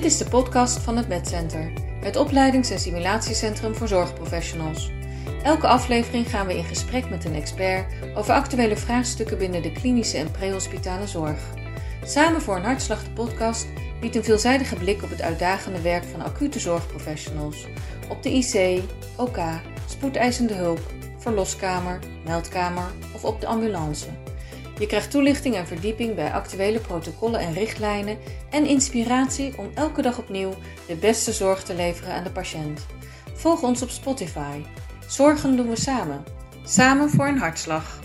Dit is de podcast van het MedCenter, het opleidings- en simulatiecentrum voor zorgprofessionals. Elke aflevering gaan we in gesprek met een expert over actuele vraagstukken binnen de klinische en prehospitale zorg. Samen voor een hartslag podcast biedt een veelzijdige blik op het uitdagende werk van acute zorgprofessionals. Op de IC, OK, spoedeisende hulp, verloskamer, meldkamer of op de ambulance. Je krijgt toelichting en verdieping bij actuele protocollen en richtlijnen en inspiratie om elke dag opnieuw de beste zorg te leveren aan de patiënt. Volg ons op Spotify. Zorgen doen we samen. Samen voor een hartslag.